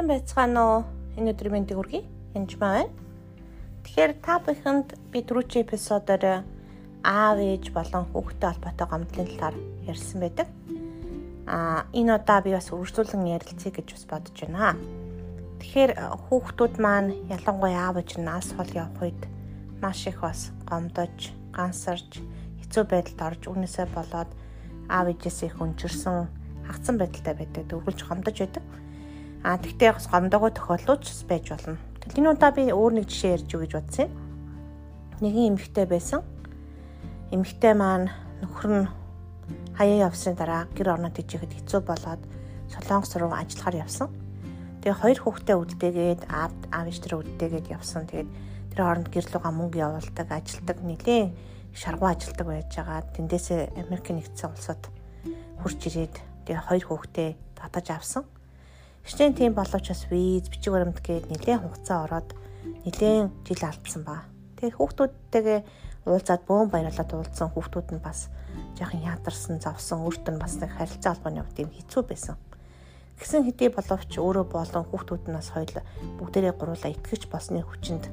Сайн байцгаана уу? Энэ өдрийн мэндийг хүргэе. Янжмаа байна. Тэгэхээр та бүхэнд би түрүүчийн эпизодоор аав ээж болон хүүхдтэй холбоотой гомдлын талаар ярьсан байдаг. Аа энэ удаа би бас үргэлжлүүлэн ярилцъя гэж бас бодож байна. Тэгэхээр хүүхдүүд маань ялангуяа аав ээж нас хол явах үед маш их бас гомдож, гансарж, хэцүү байдалд орж үнээсээ болоод аав ээжээс их өнчирсэн хагцсан байдалтай байдаг. Дөрвөлж гомдож байдаг. А тэгтээ бас гомдогоо тохиолдож байж болно. Тэний удаа би өөр нэг жишээ ярьж өгч бодсон юм. Нэгэн эмэгтэй байсан. Эмэгтэй маань нөхөр нь хаяа явсны дараа гэр орнод ижихэд хэцүү болоод Солонгос руу ажиллахаар явсан. Тэгээ хоёр хүүхдээ үлдээгээд аав аав ээжтрээ үлдээгээд явсан. Тэгээд тэр хооронд гэр лугаа мөнгө явуулдаг, ажилдаг, нэлээд шаргуу ажилдаг байж байгаа. Тэндээсээ Америк нэгдсэн улсад хурж ирээд тэгээ хоёр хүүхдээ татаж авсан. Хичнээн тийм боловч бас виз, бичиг баримт гээд нэлээд хугацаа ороод нэлээд жил алдсан ба. Тэгээ хүүхдүүдтэйгээ уулзаад бөөн баярлаад уулзсан хүүхдүүд нь бас жоохон ядарсан, зовсон, өөртөө бас нэг харилцаа холбооны хувьд юм хэцүү байсан. Гэсэн хэдий боловч өөрөө болон хүүхдүүд нь бас хоёул бүгдээрээ гуруула итгэж болсны хүчинд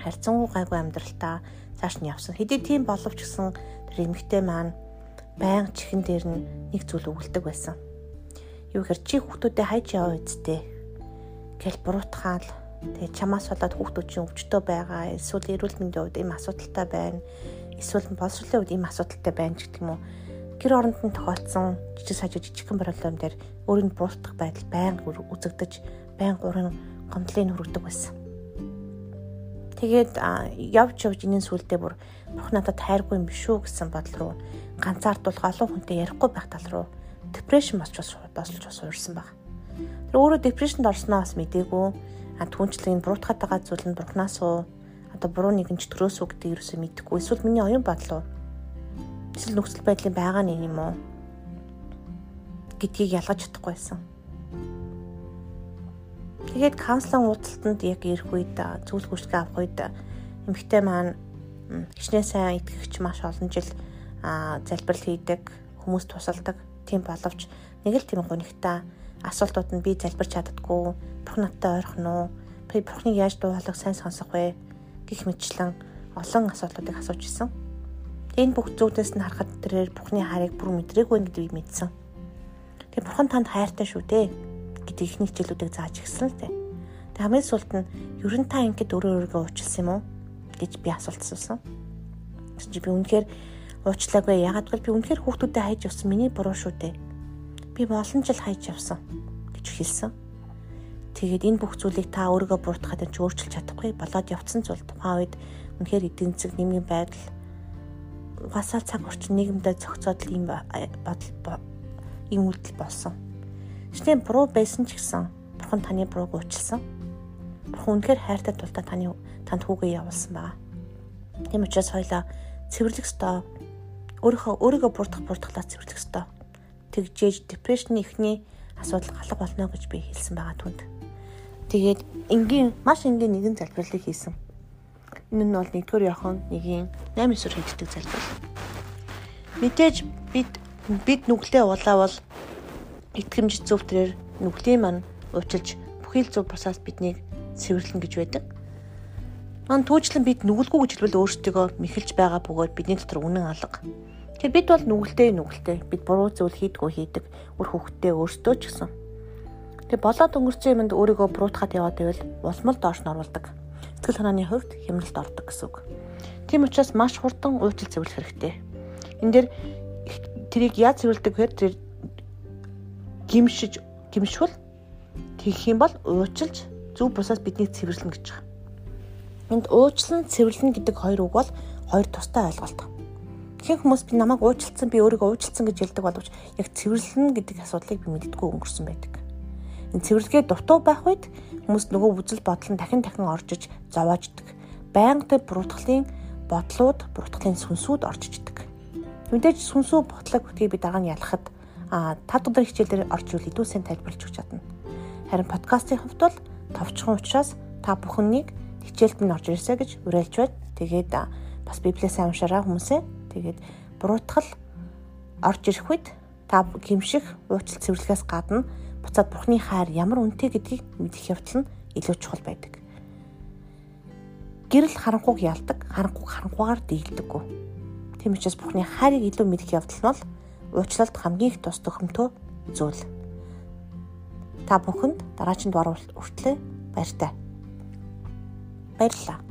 харьцангуй гайгүй амьдралтаа цааш нь явсан. Хэдий тийм боловч гэсэн тэр эмэгтэй маань баян чихэн дээр нь нэг зүйл өгүүлдэг байсан юу гэхээр чи хүүхдүүдэд хайж яваа үсттэй гэл буруутгаал. Тэгээ чамаас болоод хүүхдүүд чинь өвчтөө байгаа. Эсвэл эрүүл мэндийн хувьд ийм асуудалтай байна. Эсвэл боловсролын хувьд ийм асуудалтай байна гэх юм уу? Гэр оронд нь тохиолдсон жижиг сажиг жижигхэн проблем дээр өөрийн бууртах байдал байнга үзэгдэж байнга уран гомдлын хүргэдэг байсан. Тэгээд явж явж энэний сүлдээ бүр бурх надад хайргүй юм биш үү гэсэн бодол руу ганцаардуулах олон хүнтэй ярихгүй байх тал руу депрешн босч босч бас уурсан баг. Тэр өөрөө депрешнд орсноо бас мдээгүй. А түнчлэн буруутгаад байгаа зүйл нь бурхнаас уу одоо буруу нэгэнч төрөөс үү гэдэг юусоо мэдэхгүй. Эсвэл миний оюун бодол уу? Эсвэл нөхцөл байдлын байгаа нэг юм уу? гэдгийг ялгаж чадахгүй байсан. Тэгээд канцлын уудалтанд яг ирэх үед зүйл хүчгээ авах үед эмэгтэй маань хичнээн сайн итгэгч маш олон жил залбирал хийдэг, хүмүүст тусалдаг тийм боловч нэг л тийм гонигтай асуултууд нь би залбирч чаддгүй бүх надтай ойрхон уу би бурхныг яаж дуулах сайн сонсох вэ гих мэтчлэн олон асуултуудыг асууж исэн. Энэ бүх зүйлээс нь харахад тэрээр бурхны хайрыг бүр мэдрээгүй гэдгийг мэдсэн. Тэгээ бурхан танд хайртай шүү дээ гэдэг их хичээлүүдийг зааж гисэн л дээ. Тэгээ хамгийн сүүлд нь ерөн та ингэдэг өөрөө өөрийгөө уучлсан юм уу гэж би асуулт асуусан. Чи би үнэхээр уучлаагүй. Ягаад гэвэл би үнэхээр хүүхдүүдэд хайж явсан миний буруу шүү дээ. Би олон жил хайж явсан гэж хэлсэн. Тэгээд энэ бүх зүйлийг та өөрийгөө бууртахад ч өөрчилж чадахгүй болоод явцсан зүйл тухайн үед үнэхээр эдийн засаг нэмийн байдал угаасаа цаг орчин нийгэмдээ зохицоод ийм бодол ийм үйлдэл болсон. Шинэ буруу байсан ч гэсэн бурхан таны бурууг уучлсан. Бурхан үнэхээр хайртай тулдаа таны танд хүүгээ явуулсан байгаа. Тийм учраас хоёлаа цэвэрлэх ёстой өөрийнхөө өөрийгөө бурдах бурдахлаа цэвэрлэх ёстой. Тэгжээж депрешны ихний асуудал галга болно гэж би хэлсэн байгаа түнд. Тэгээд энгийн маш энгийн нэгэн залбирлыг хийсэн. Энэ нь бол 1-р Иохан 1-ийн 8 эсвэр хийдэг залбирал. Мэдээж бид бид нүглээ улаавал итгэмж зөвтрээр нүглийн маань уучлж бүхий л зөв бусаас биднийг цэвэрлэн гэж байдаг. Ман түүжлэн бид нүгэлгүй гэж хэлбэл өөрсдөө мэхэлж байгаа бөгөөд бидний дотор үнэн алга Тэгэхээр бид бол нүгэлтэй нүгэлтэй. Бид буруу зүйл хийдгүү хийдэг. Үр хөвгтөө өөртөө ч гэсэн. Тэгээ болоод өнгөрсөн юмд өөрийгөө буруутгаад яваад байвал улмал доош нь оруулдаг. Сэтгэл санааны хувьд хямралд ордог гэсэн үг. Тийм учраас маш хурдан уучлал зөвлөх хэрэгтэй. Энд дээр тэрийг яаж зөвлөдөг гэхээр тэр гимшиж гимшвэл тэгэх юм бол уучлж зөв бусаас биднийг цэвэрлэнэ гэж байгаа. Энд уучлан цэвэрлэнэ гэдэг хоёр үг бол хоёр тустай ойлголт. Ихэнх хүмүүс би намайг уучлцсан, би өөрийгөө уучлцсан гэж хэлдэг боловч яг цэвэрлэн гэдэг асуудлыг би мэддэггүй өнгөрсөн байдаг. Энэ цэвэрлэгээ дутуу байх үед хүмүүс нөгөө үзэл бодол нь дахин дахин оржиж зовоождөг. Байнга буруутгалын бодлууд, буруутгалын сүнсүүд орж иждэг. Мэдээж сүнсүү бодлог бүтгийг би дараа нь ялахад 5 дахь хичээлээр орж үл идүүсэн тайлбарлаж өгч чадна. Харин подкастын хувьд бол товчхон учраас та бүхнийг хичээлд нь орж ирсэ гэж уриалж байна. Тэгээд бас библиэс амшаараа хүмүүсээ Тэгээд буруутгал орж ирэх үед та гимших уучлал цэвэрлэхээс гадна буцаад Бурхны хайр ямар үнэтэй гэдгийг мэдэх явдал нь илүү чухал байдаг. Гэрэл харанхуйг ялдаг, харанхуйг харанхуйгаар дийлдэггүй. Тийм учраас Бурхны хайрыг илүү мэдэх явдал нь бол уучлалт хамгийн их тус төхөмтөө зүйл. Та бүхэнд дараагийн дугаар хүртэл баяртай. Баярлалаа.